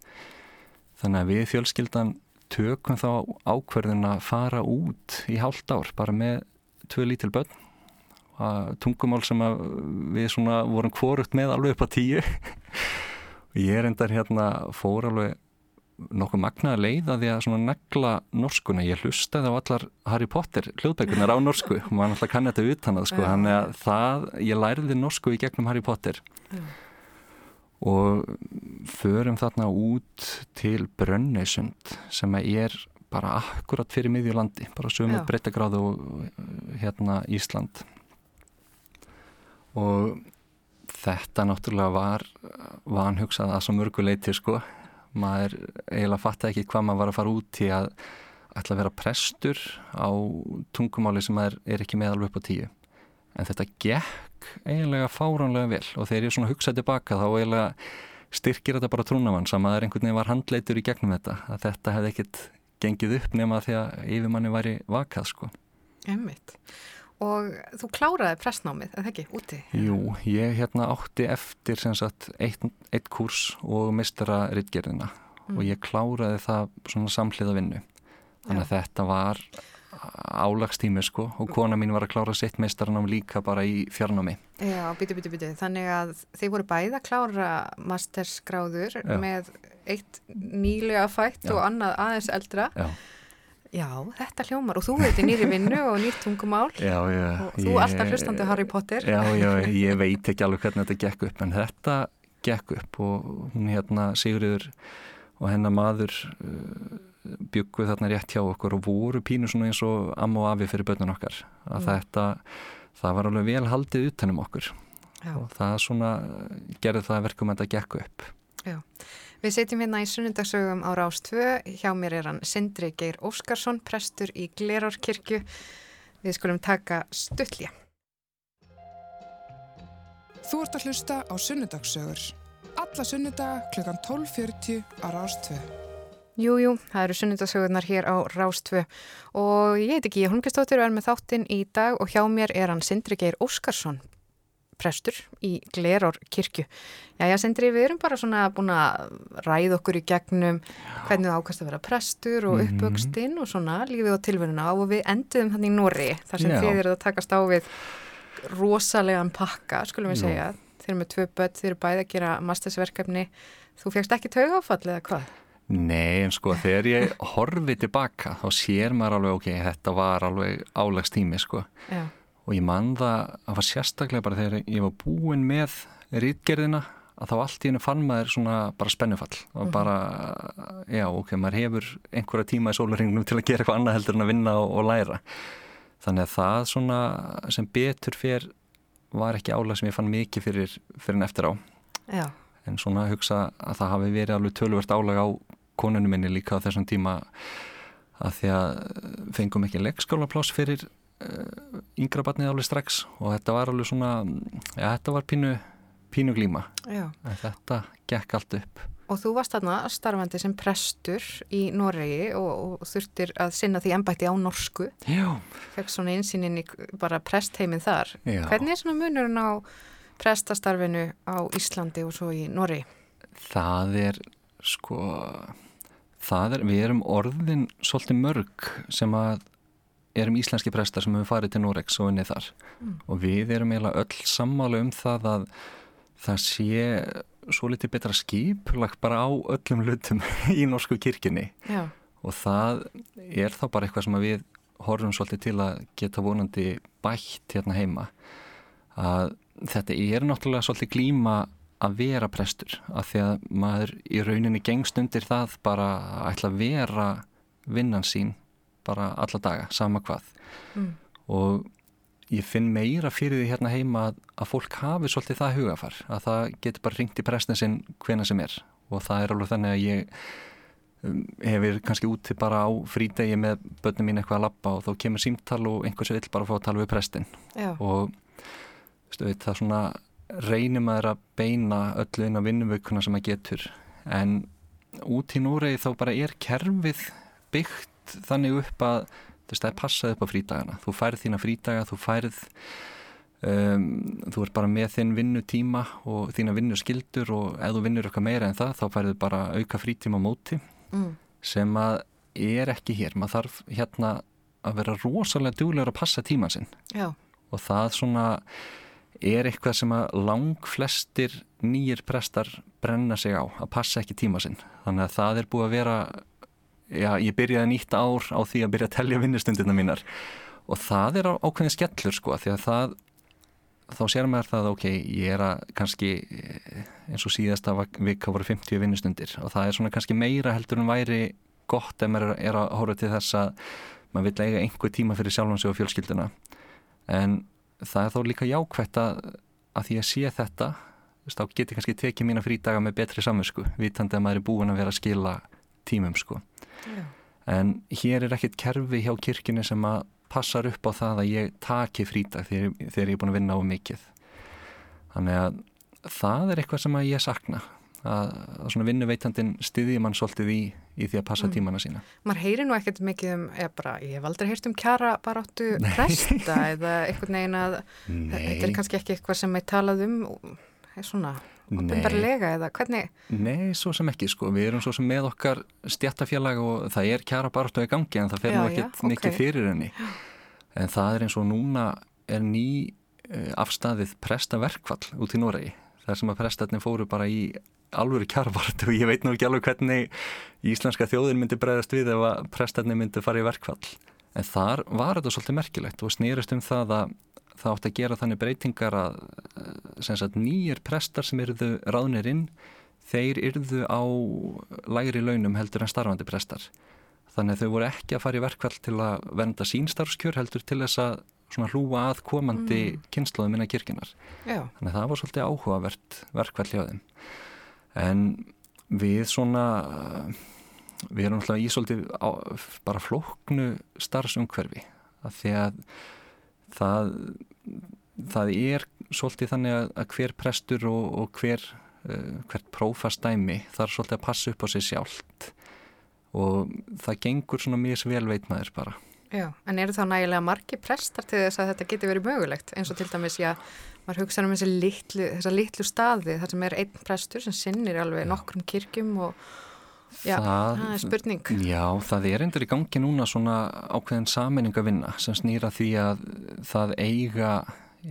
B: Þannig að við fjölskyldan tökum þá ákverðin að fara út í hálft ár bara með tvö lítil börn. Að tungumál sem að við svona vorum kvorugt með alveg upp á tíu. Ég er endar hérna fór alveg nokkuð magnaða leið að því að svona negla norskuna, ég hlustaði á allar Harry Potter hljóðbækunar á norsku. Og maður náttúrulega kann þetta utan að sko, þannig að það, ég læriði norsku í gegnum Harry Potter.
A: Já.
B: Og förum þarna út til Brönneysund sem er bara akkurat fyrir miðjulandi, bara sömu
A: Já.
B: breytagráðu og hérna Ísland. Og þetta náttúrulega var vanhugsað að svo mörgu leiti sko. Maður eiginlega fatta ekki hvað maður var að fara út í að ætla að vera prestur á tungumáli sem maður er ekki með alveg upp á tíu en þetta gekk eiginlega fáránlega vel og þegar ég svona hugsaði tilbaka þá eiginlega styrkir þetta bara trúnamann sama að það er einhvern veginn var handleitur í gegnum þetta að þetta hefði ekkit gengið upp nema því að yfirmanni væri vakað sko.
A: Emmitt. Og þú kláraði pressnámið, eða ekki, úti?
B: Jú, ég hérna átti eftir sem sagt eitt, eitt kurs og mistara rittgerðina mm. og ég kláraði það svona samhliða vinnu. Þannig að þetta var álagstími sko og kona mín var að klára sitt meistarnám líka bara í fjarnámi.
A: Já, byttu, byttu, byttu. Þannig að þeir voru bæða að klára masterskráður Já. með eitt nýlega fætt Já. og annað aðeins eldra. Já. Já, þetta hljómar og þú veit í nýri vinnu og nýrt tungumál
B: já, já,
A: og þú ég, alltaf hlustandi Harry Potter
B: Já, já, ég veit ekki alveg hvernig þetta gekk upp en þetta gekk upp og hún hérna Sigurður og hennar maður uh, bygguð þarna rétt hjá okkur og voru pínu svona eins og amma og afi fyrir börnun okkar að mm. þetta, það var alveg vel haldið utanum okkur já. og það svona gerði það verkum að þetta gekk upp
A: Já Við setjum hérna í sunnundagsögum á Rástvö. Hjá mér er hann Sindri Geir Óskarsson, prestur í Glerárkirkju. Við skulum taka stuttlja.
C: Þú ert að hlusta á sunnundagsögur. Alla sunnudaga kl. 12.40 á Rástvö.
A: Jújú, það eru sunnundagsögurnar hér á Rástvö og ég heit ekki, ég hungistóttir og er með þáttinn í dag og hjá mér er hann Sindri Geir Óskarsson, prestur í Glerár kirkju. Já, já, Sendri, við erum bara svona búin að ræða okkur í gegnum hvernig þú ákast að vera prestur og mhm. uppvöxtinn og svona lífið og tilveruna og við enduðum hann í Nóri þar sem já. þið eru að takast á við rosalegan pakka, skulum við segja. Þið eru með tvö börn, þið eru bæði að gera mastersverkefni. Þú fegst ekki taugáfall eða hvað?
B: Nei, en sko þegar ég horfið tilbaka þá sér maður alveg, ok, þetta var alveg álegstími, sko. Já og ég man það að var sérstaklega bara þegar ég var búin með rítgerðina að þá allt í hennu fann maður svona bara spennufall og mhm. bara, já ok, maður hefur einhverja tíma í sólurringnum til að gera eitthvað annað heldur en að vinna og, og læra þannig að það svona sem betur fyrr var ekki álag sem ég fann mikið fyrir, fyrir en eftir á já. en svona hugsa að það hafi verið alveg tölvert álag á konunum minni líka á þessum tíma að því að fengum ekki leggskólapláss fyrir Eh, yngra barnið alveg strax og þetta var alveg svona ja, þetta var pínu, pínu glíma. Þetta gekk allt upp.
A: Og þú varst þarna starfandi sem prestur í Noregi og, og þurftir að sinna því ennbætti á norsku. Fekk svona einsýnin í bara prestheimin þar. Já. hvernig er svona munurinn á prestastarfinu á Íslandi og svo í Noregi?
B: Það er sko það er, við erum orðin svolítið mörg sem að erum íslenski prestar sem hefur farið til Norex og unnið þar mm. og við erum eiginlega öll sammálu um það að það sé svo litið betra skip lagt bara á öllum lutum í norsku kirkini Já. og það er þá bara eitthvað sem við horfum svolítið til að geta vonandi bætt hérna heima að þetta er náttúrulega svolítið glíma að vera prestur af því að maður í rauninni gengst undir það bara að ætla að vera vinnan sín bara alla daga, sama hvað mm. og ég finn meira fyrir því hérna heima að, að fólk hafi svolítið það hugafar að það getur bara ringt í prestin sinn hvena sem er og það er alveg þannig að ég um, hefur kannski úti bara á frídegi með börnum mín eitthvað að lappa og þá kemur símtal og einhversu vill bara fá að tala við prestin Já. og stu, það svona reynir maður að beina öllu inn á vinnuvökkuna sem maður getur en út í núrei þá bara er kerfið byggt þannig upp að það er passað upp á frítagana þú færð þína frítaga, þú færð um, þú er bara með þinn vinnutíma og þína vinnuskildur og ef þú vinnur eitthvað meira en það þá færðu bara auka frítíma móti mm. sem að er ekki hér maður þarf hérna að vera rosalega duglegur að passa tíman sinn Já. og það svona er eitthvað sem að lang flestir nýjir prestar brenna sig á að passa ekki tíma sinn. Þannig að það er búið að vera já, ég byrjaði nýtt ár á því að byrja að tellja vinnustundina mínar. Og það er ákveðin skellur sko því að það þá sér maður það ok, ég er að kannski eh, eins og síðasta vika voru 50 vinnustundir. Og það er svona kannski meira heldur en væri gott ef maður er að hóra til þess að maður vil eiga einhver tíma fyrir sjálfansi og fjölskylduna. En það er þó líka jákvægt að, að því að sé þetta þá getur kannski tekið mína frídaga með betri samvinsku vitandi að maður er búin að vera að skila tímum sko Já. en hér er ekkert kerfi hjá kirkini sem að passar upp á það að ég taki frítag þegar, þegar ég er búin að vinna á mikið þannig að það er eitthvað sem að ég sakna að, að svona vinnuveitandin styðjum hann svolítið í, í því að passa mm. tímana sína
A: Mar heyri nú ekkert mikið um ég, bara, ég hef aldrei heyrt um kjara bara áttu presta eða eitthvað negin að Nei. þetta er kannski ekki eitthvað sem ég talað um svona opimberlega eða hvernig?
B: Nei, svo sem ekki sko, við erum svo sem með okkar stjættafélag og það er kjara bara áttu í gangi en það fer nú ekkert okay. mikið fyrir henni en það er eins og núna er ný uh, afstæðið prestaverkvall út í Noregi þar sem að prestarnir fóru bara í alvöru kjárvart og ég veit nú ekki alveg hvernig íslenska þjóðin myndi bregðast við ef að prestarnir myndi fara í verkvall en þar var þetta svolítið merkilegt og snýrist um það að það átt að gera þannig breytingar að sagt, nýjir prestar sem eruðu ráðnir inn þeir eruðu á lægri launum heldur en starfandi prestar þannig að þau voru ekki að fara í verkvall til að venda sínstarfskjör heldur til þess að hlúa að komandi mm. kynnslóðum innan kirkinar Já. þannig að það var svolítið áhugavert verkvall hjá þeim en við svona við erum alltaf í svolítið á, bara flóknu starfsumhverfi. Að því að það, það er svolítið þannig að, að hver prestur og, og hver uh, hvert prófastæmi þarf svolítið að passa upp á sig sjálft. Og það gengur svona mjög vel veitmaður bara.
A: Já, en eru þá nægilega margi prestar til þess að þetta getur verið mögulegt? Eins og til dæmis, já, maður hugsa um litlu, þessa litlu staði þar sem er einn prestur sem sinnir alveg já. nokkrum kirkjum og já, það, það er spurning.
B: Já, það er endur í gangi núna svona ákveðin saminning að vinna sem snýra því að það eiga,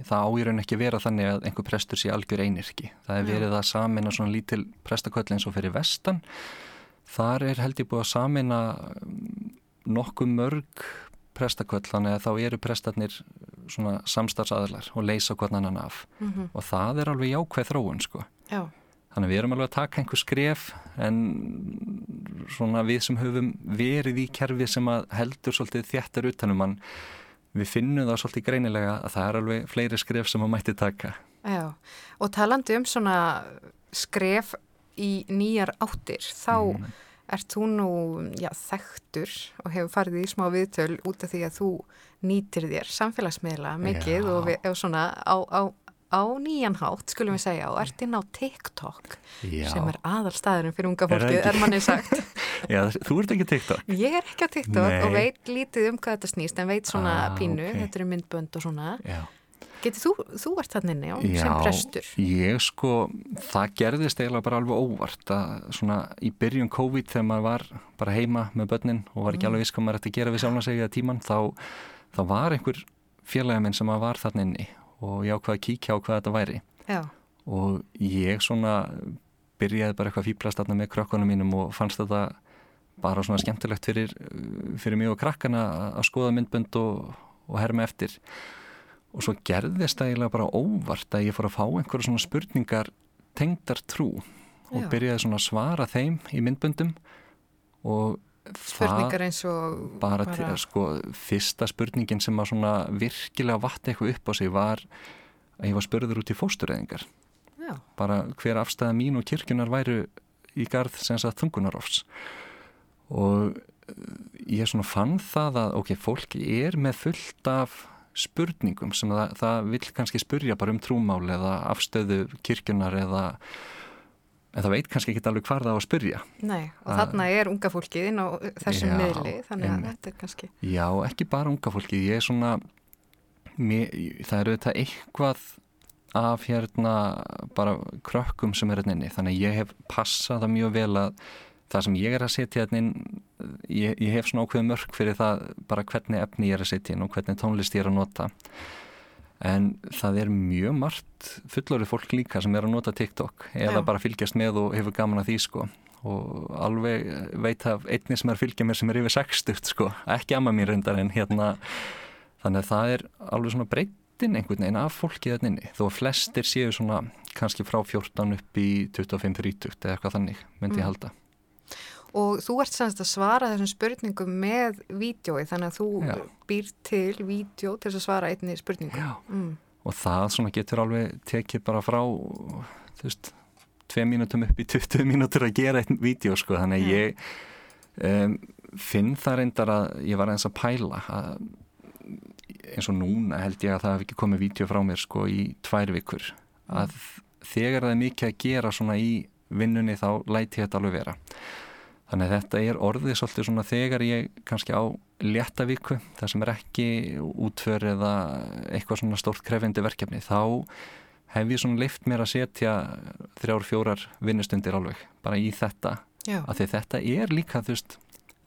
B: það áýrun ekki vera þannig að einhver prestur sé algjör einirki. Það er verið að samina svona lítil prestaköll eins og fyrir vestan. Þar er held ég búið að samina nokkuð mörg prestaköll þannig að þá eru prestarnir svona samstarfsaðlar og leysa hvernig hann af mm -hmm. og það er alveg jákvæð þróun sko. Já. Þannig að við erum alveg að taka einhver skref en svona við sem höfum verið í kerfi sem að heldur svolítið þjættar utanum hann við finnum það svolítið greinilega að það er alveg fleiri skref sem að mætti taka.
A: Já og talandi um svona skref í nýjar áttir þá mm. Ert þú nú já, þekktur og hefur farið í smá viðtöl út af því að þú nýtir þér samfélagsmiðla mikið já. og, við, svona á, á, á nýjanhátt skulum við segja og ert inn á TikTok já. sem er aðal staðurinn fyrir unga fólkið, er, er manni sagt.
B: já, þú ert ekki TikTok.
A: Ég er ekki á TikTok Nei. og veit lítið um hvað þetta snýst en veit svona ah, pínu, okay. þetta eru myndbönd og svona. Já. Getið þú, þú ert þannig njá, sem prestur?
B: Já, ég sko, það gerðist eiginlega bara alveg óvart að svona í byrjun COVID þegar maður var bara heima með börnin og var ekki mm. alveg viss hvað maður ætti að gera við sjálf að segja tíman, þá, þá var einhver félagamenn sem var þannig inni og ég ákvaði að kíkja á hvað þetta væri. Já. Og ég svona byrjaði bara eitthvað fýblast aðna með krökkunum mínum og fannst þetta bara svona skemmtilegt fyrir, fyrir mig og krakkana að skoða myndbönd og, og herma eftir og svo gerðist það eiginlega bara óvart að ég fór að fá einhverja svona spurningar tengdar trú og Já. byrjaði svona að svara þeim í myndböndum og
A: spurningar eins og
B: bara, bara... Til, sko, fyrsta spurningin sem að svona virkilega vatt eitthvað upp á sig var að ég var spurður út í fóstureyðingar. Bara hver afstæða mín og kirkjunar væru í garð sem sagt þungunarofs og ég svona fann það að ok, fólk er með fullt af spurningum sem það, það vil kannski spurja bara um trúmál eða afstöðu kirkjunar eða en það veit kannski ekki alveg hvað það á að spurja
A: Nei, og að, þarna er unga fólkið inn á þessum já, miðli, þannig að þetta er kannski
B: Já, ekki bara unga fólkið, ég er svona mér, það eru þetta eitthvað af hérna bara krökkum sem er hérna inni, þannig að ég hef passað það mjög vel að það sem ég er að setja hérna inn ég, ég hef svona ákveð mörg fyrir það bara hvernig efni ég er að setja inn og hvernig tónlist ég er að nota. En það er mjög margt fullorið fólk líka sem er að nota TikTok eða Já. bara fylgjast með og hefur gaman að því sko. Og alveg veit að einni sem er að fylgja mér sem er yfir 60 sko, ekki amma mér reyndar en hérna þannig að það er alveg svona breytin einhvern veginn af fólkið þetta inni. Þó að flestir séu svona kannski frá 14 upp í 25-30 eða eitthvað þannig myndi mm. ég halda
A: og þú ert semst að svara þessum spurningum með vídjói þannig að þú Já. býr til vídjó til að svara einni spurningum
B: mm. og það getur alveg tekið bara frá þú veist, tvei mínutum upp í 20 mínútur að gera einn vídjó sko, þannig að ég um, finn það reyndar að ég var eins að pæla að eins og núna held ég að það hef ekki komið vídeo frá mér sko í tvær vikur. Að þegar það er mikið að gera svona í vinnunni þá læti þetta alveg vera þannig að þetta er orðið svolítið svona þegar ég kannski á léttavíku það sem er ekki útför eða eitthvað svona stórt krefindi verkefni þá hef ég svona leift mér að setja þrjár, fjórar vinnustundir alveg bara í þetta
A: Já.
B: að því þetta er líka þú veist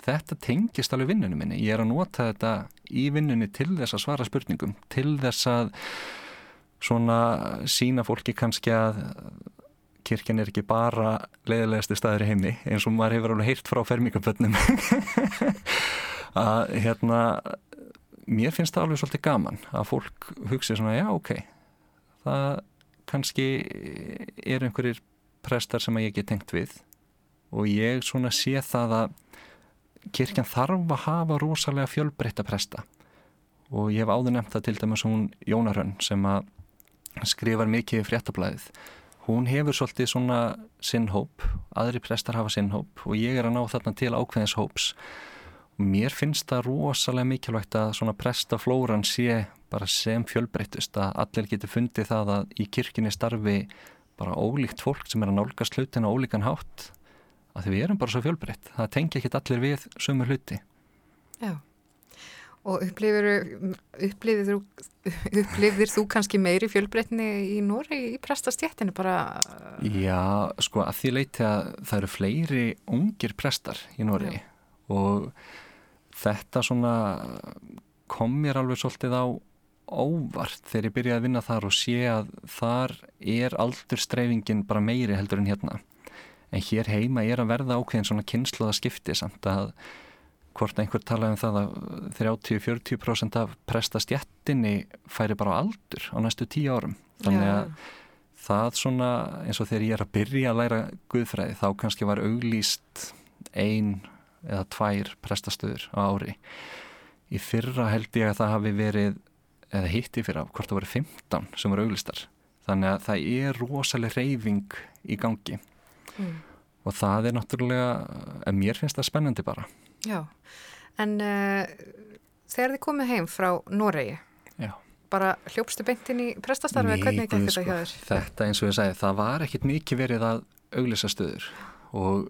B: þetta tengist alveg vinnunum minni ég er að nota þetta í vinnunni til þess að svara spurningum til þess að svona sína fólki kannski að kirkjan er ekki bara leiðilegasti staður í heimi eins og maður hefur alveg heyrt frá fermingabönnum að hérna mér finnst það alveg svolítið gaman að fólk hugsi svona já ok það kannski er einhverjir prestar sem ég get tengt við og ég svona sé það að kirkjan þarf að hafa rosalega fjölbreytta presta. Og ég hef áður nefnt það til dæmis hún Jónarönn sem að skrifar mikið fréttablaðið hún hefur svolítið svona sinnhóp, aðri prestar hafa sinnhóp og ég er að ná þarna til ákveðins hóps. Og mér finnst það rosalega mikilvægt að svona prestaflóran sé bara sem fjölbreytust að allir getur fundið það að í kirkjunni starfi bara ólíkt fólk sem er að nálgast hlutin á ólíkan hátt að því við erum bara svo fjölbreytt. Það tengi ekki allir við sömur hluti.
A: Já og upplifir, þú, þú kannski meiri fjölbreytni í Nóri í prestastjéttinu bara
B: Já, sko að því leiti að það eru fleiri ungir prestar í Nóri og þetta svona kom mér alveg svolítið á óvart þegar ég byrjaði að vinna þar og sé að þar er aldur streifingin bara meiri heldur en hérna. En hér heima er að verða ákveðin svona kynsluða skipti samt að hvort einhver talaði um það að 30-40% af prestastjættinni færi bara á aldur á næstu tíu árum. Þannig að Já. það svona eins og þegar ég er að byrja að læra guðfræði þá kannski var auglýst ein eða tvær prestastöður á ári. Í fyrra held ég að það hafi verið eða hitti fyrra, hvort það voru 15 sem voru auglýstar. Þannig að það er rosalega reyfing í gangi. Mm. og það er náttúrulega, en mér finnst það spennandi bara
A: Já, en uh, þegar þið komið heim frá Noregi,
B: Já.
A: bara hljópstu beintin í prestastarfi eða hvernig gekk þetta
B: sko,
A: hjá þér?
B: Þetta eins og ég segi, það var ekkit mikið verið að auglisa stöður. Og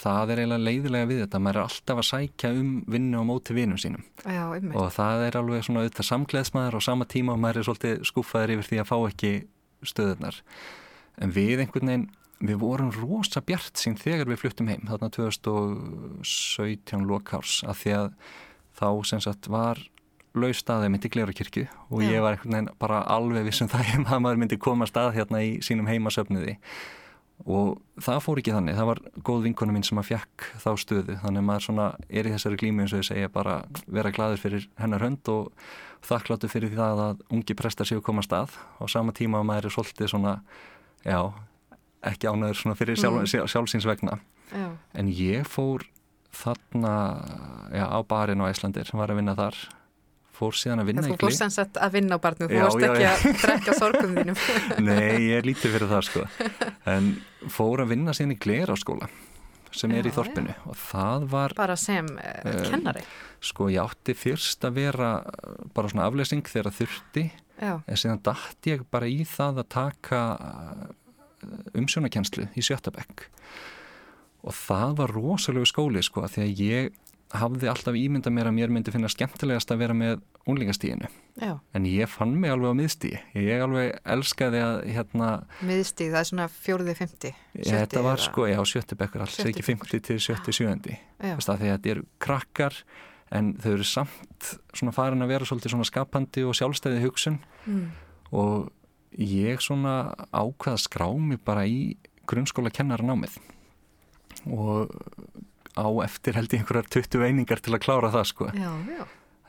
B: það er eiginlega leiðilega við þetta, maður er alltaf að sækja um vinnu á móti vinnum sínum.
A: Já,
B: og það er alveg svona auðvitað samgleðsmaður á sama tíma og maður er svolítið skúfaður yfir því að fá ekki stöðunar en við einhvern veginn við vorum rosa bjart sín þegar við fluttum heim þarna 2017 lokárs að því að þá sem sagt var laus staðið myndi Gleirukirkju og ég var bara alveg vissum það að maður myndi koma stað hérna í sínum heimasöfniði og það fór ekki þannig, það var góð vinkonu mín sem að fjekk þá stöðu þannig að maður svona er í þessari glími eins og ég segja bara vera gladur fyrir hennar hönd og þakkláttu fyrir það að ungi prestar séu koma stað og sama tíma að maður er svolítið svona já, ekki ánæður svona fyrir sjálf, mm. sjálfsins vegna. Já. en ég fór þarna já, á barinn á Æslandir sem var að vinna þar. Fór síðan að vinna
A: Þú fórst sannsett að vinna á barnu, þú fórst ekki að drekka sorgum þínum.
B: Nei, ég er lítið fyrir það sko. En fór að vinna síðan í glera á skóla sem já, er í þorpinu. og það var
A: bara sem uh, kennari?
B: Sko ég átti fyrst að vera bara svona aflesing þegar þurfti. En síðan dætti ég bara í það að taka umsjónakenslu í Sjötabekk og það var rosalega skóli sko því að ég hafði alltaf ímynda mér að mér myndi finna skemmtilegast að vera með unlingastíginu en ég fann mig alveg á miðstígi ég alveg elskaði að hérna
A: miðstíg, það er svona fjóruði, fymti
B: þetta var sko, já, sjöttibekkur alls ekki fymti til sjötti, sjöndi því að þetta eru krakkar en þau eru samt svona farin að vera svolítið svona skapandi og sjálfstæði hugsun. Mm. og ég svona ákvaða skrámi bara í grunnskóla kennaranámið og á eftir held ég einhverjar 20 einingar til að klára það sko.
A: Já, já.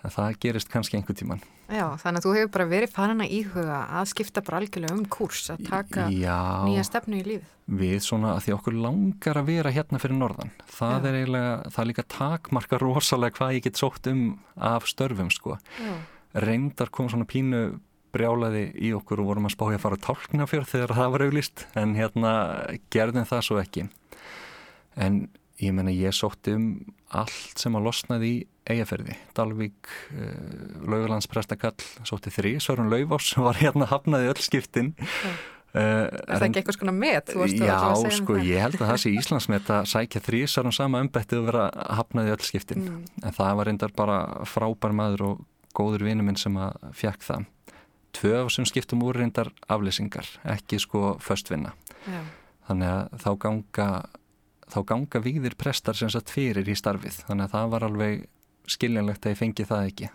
B: það gerist kannski einhver tíman
A: Já, þannig að þú hefur bara verið farin að íhuga að skipta bara algjörlega um kurs að taka já, nýja stefnu í lífið.
B: Við svona að því okkur langar að vera hérna fyrir norðan það er eiginlega, það er líka takmarka rosalega hvað ég get sótt um af störfum sko. Reyndar kom svona pínu brjálaði í okkur og vorum að spája að fara að tálkna fyrr þegar það var auglist en hérna gerðum það svo ekki. En ég menna ég sótti um allt sem að losnaði í eigafyrði, Dalvík uh, Laugalandsprestakall, sótti þrý Sörun Laufás var hérna hafnaði öll skiptin. Yeah.
A: Uh, er það ekki eitthvað svona met?
B: Já, um sko, ég held að það sé Íslandsmet að sækja þrísar um sama umbættið og vera hafnaði öll skiptin. Mm. en það var reyndar bara frábær maður og góður vinnu minn sem að fjekk það tvö af þessum skiptum úr reyndar aflýsingar, ekki sko föstvinna Já. þannig að þá ganga þá ganga víðir prestar sem satt fyrir í starfið. Þannig að það var alveg skiljanlegt að ég fengi það ekki.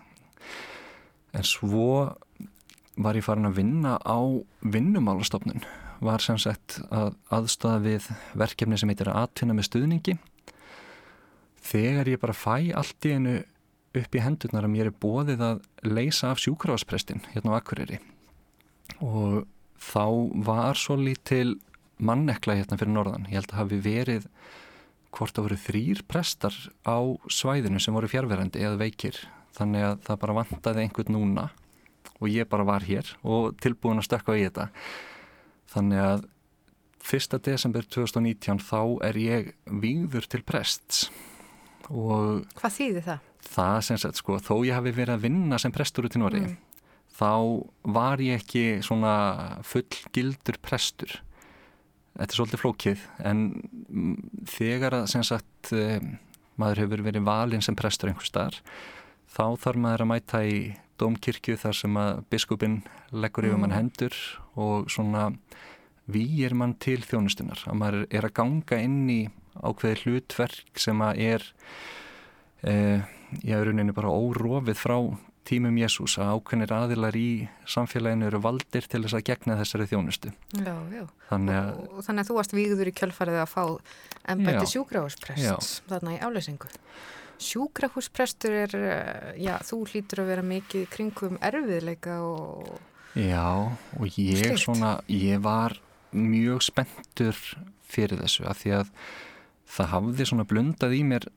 B: En svo var ég farin að vinna á vinnumálastofnun. Var sem sagt að aðstofa við verkefni sem heitir að atvinna með stuðningi. Þegar ég bara fæ allt í einu upp í hendurnar að mér er bóðið að leysa af sjúkrafasprestin hérna á Akureyri og þá var svo lítil mannekla hérna fyrir norðan ég held að hafi verið hvort að voru þrýr prestar á svæðinu sem voru fjárverandi eða veikir þannig að það bara vantaði einhvern núna og ég bara var hér og tilbúin að stökka í þetta þannig að 1. desember 2019 þá er ég výður til prests
A: og Hvað þýðir það?
B: Það sem sagt sko, þó ég hafi verið að vinna sem prestur út í Nóri mm. þá var ég ekki svona fullgildur prestur Þetta er svolítið flókið en þegar að sem sagt eh, maður hefur verið valinn sem prestur einhver starf þá þarf maður að mæta í domkirkju þar sem að biskupin leggur yfir mm. mann hendur og svona výir mann til þjónustunar að maður er að ganga inn í ákveði hlutverk sem að er eh, í aðruninu bara órofið frá tímum Jésús að ákveðnir aðilar í samfélaginu eru valdir til þess að gegna þessari þjónustu
A: já, já. Þannig, að, og, og þannig að þú varst výður í kjölfarið að fá ennbætti sjúgráðsprest þarna í afleysingu Sjúkrahúsprestur er, eh, já, þú hlýtur að vera mikið kringum erfiðleika og...
B: Já, og ég Slikt. svona, ég var mjög spenntur fyrir þessu að því að það hafði svona blundað í mér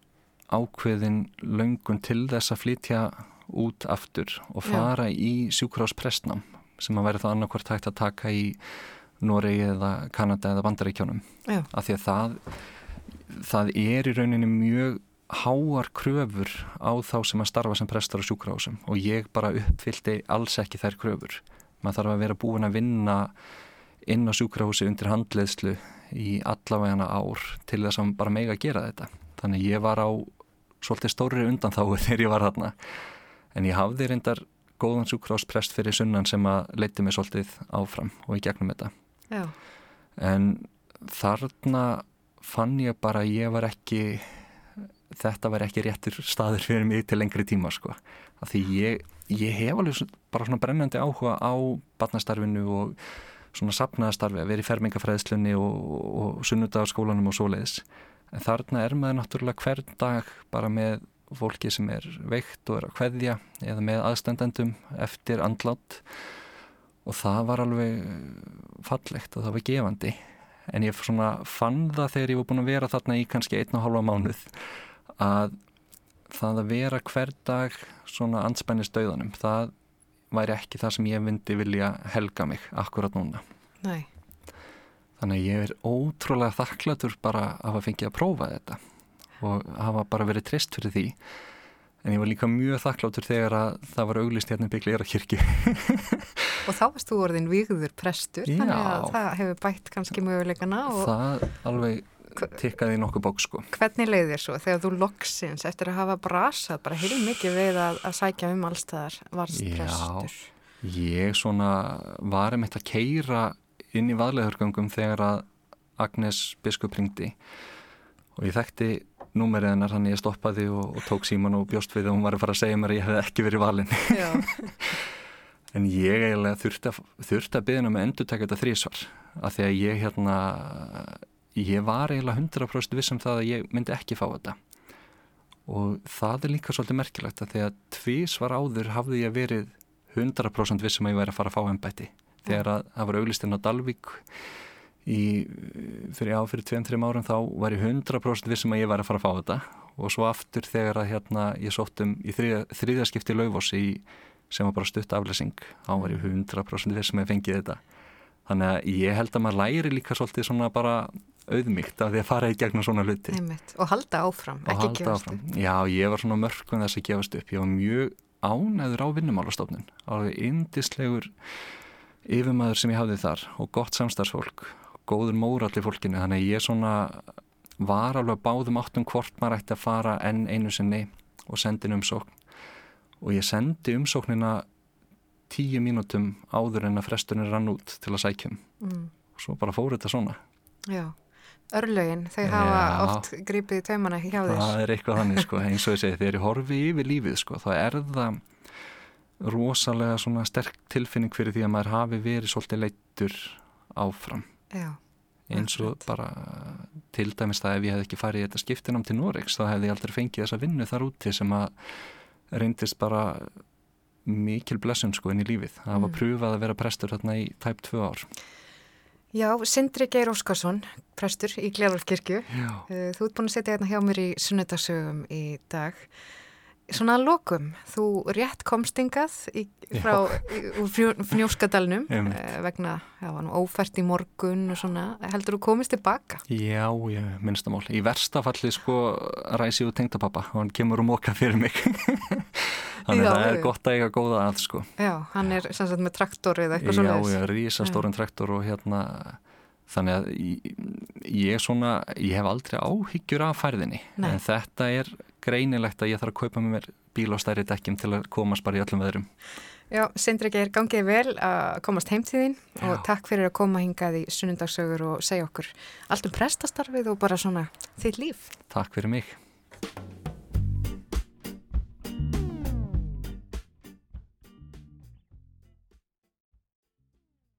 B: ákveðin löngun til þess að flytja út aftur og fara já. í sjúkrahúsprestnam sem að verði það annarkvært hægt að taka í Noregi eða Kanada eða Bandaríkjónum af því að það, það er í rauninni mjög háar kröfur á þá sem að starfa sem prestar á sjúkrahúsum og ég bara uppfyldi alls ekki þær kröfur. Maður þarf að vera búin að vinna inn á sjúkrahúsi undir handleðslu í allavegana ár til þess að bara mega gera þetta. Þannig ég var á svolítið stóri undanþáu þegar ég var þarna. En ég hafði reyndar góðan sjúkrahúsprest fyrir sunnan sem að leiti mig svolítið áfram og í gegnum þetta. Já. En þarna fann ég bara að ég var ekki þetta var ekki réttur staður fyrir mig til lengri tíma sko. Því ég, ég hef alveg bara svona brennandi áhuga á barnastarfinu og svona sapnaðastarfi að vera í fermingafræðslunni og, og sunnudagarskólanum og svoleiðis. En þarna er maður náttúrulega hvern dag bara með fólki sem er veikt og er að hveðja eða með aðstendendum eftir andlátt og það var alveg fallegt og það var gefandi en ég fann það þegar ég var búin að vera þarna í kannski einn og halva mánuð að það að vera hver dag svona anspænist döðanum, það væri ekki það sem ég myndi vilja helga mig akkurat núna.
A: Nei.
B: Þannig að ég er ótrúlega þakklatur bara að hafa fengið að prófa þetta og hafa bara verið trist fyrir því. En ég var líka mjög þakkláttur þegar að það var auglist hérna byggleira kirkju.
A: og þá varst þú orðin výður prestur, Já. þannig að það hefur bætt kannski möguleikana.
B: Og... Það alveg tikkaði nokkuð bók sko.
A: Hvernig leiði þér svo þegar þú loksins eftir að hafa brasað bara heil mikið við að, að sækja um allstaðar varst prestur?
B: Já, ég svona varum eitt að keira inn í vaðleðurgöngum þegar að Agnes biskup ringdi og ég þekkti númerið hennar hann ég stoppaði og, og tók síman og bjóst við og hún var að fara að segja mér að ég hef ekki verið valin en ég eiginlega þurfti að, þurfti að byggja um að endur taka þetta þrísvar af því að ég hérna ég var eiginlega 100% vissum það að ég myndi ekki fá þetta. Og það er líka svolítið merkilegt að því að tvís var áður hafði ég verið 100% vissum að ég væri að fara að fá ennbætti þegar að það var auglistinn á Dalvík í, fyrir á fyrir 2-3 árum þá var ég 100% vissum að ég væri að fara að fá þetta. Og svo aftur þegar að hérna ég sóttum í þriða, þriðaskipti laufossi sem var bara stutt aflesing þá var ég 100% vissum að ég fengið þetta. Þannig að ég held að maður læri líka svolítið svona bara auðmygt af því að fara í gegnum svona hluti.
A: Einmitt. og halda áfram, og ekki halda gefast áfram.
B: upp. Já, ég var svona mörgum þess að gefast upp. Ég var mjög ánæður á vinnumálastofnun. Alveg indislegur yfirmaður sem ég hafði þar og gott samstarfsfólk, góður móralli fólkinu, þannig ég svona var alveg báðum áttum hvort maður ætti að fara enn einu sinni og sendin umsókn. Og ég sendi umsóknina tíu mínútum áður en að frestunir rann út til að sækjum mm. og svo bara fór þetta svona.
A: Já, örlögin, þau hafa Já, oft grípið taumana ekki hjá þér.
B: Það er eitthvað þannig sko, eins og ég segi, þegar ég horfi yfir lífið sko, þá er það rosalega svona sterk tilfinning fyrir því að maður hafi verið svolítið leittur áfram.
A: Já,
B: eins og right. bara til dæmis það ef ég hef ekki farið í þetta skiptinam til Noregs þá hef ég aldrei fengið þessa vinnu þar úti sem að reyndist bara mikil blessun sko inn í lífið. Það mm. var pröfað að vera prestur þarna í tæp tvö ár.
A: Já, Sindri Geir Óskarsson, prestur í Gleðalfkirkju
B: eh,
A: Þú ert búin að setja hérna hjá mér í sunnudagsögum í dag Svona að lokum, þú rétt komstingað í, frá fnjóskadalunum eh, vegna, já, ófært í morgun og svona, heldur þú komist tilbaka?
B: Já, ég minnst að mál. Í verstafalli sko ræsi og tengta pappa og hann kemur og móka fyrir mig. Þannig að það er gott að eiga góða að sko.
A: Já, hann er sannsagt með traktor eða eitthvað svona.
B: Já, ég er rísastórin traktor og hérna þannig að ég, svona, ég hef aldrei áhyggjur af færðinni Nei. en þetta er greinilegt að ég þarf að kaupa mér bíl á stærri dekkjum til að komast bara í öllum veðrum.
A: Já, Sindri Geir, gangið vel að komast heim til þín Já. og takk fyrir að koma hingað í sunnundagsögur og segja okkur allt um prestastarfið og bara svona þitt líf.
B: Takk fyrir mig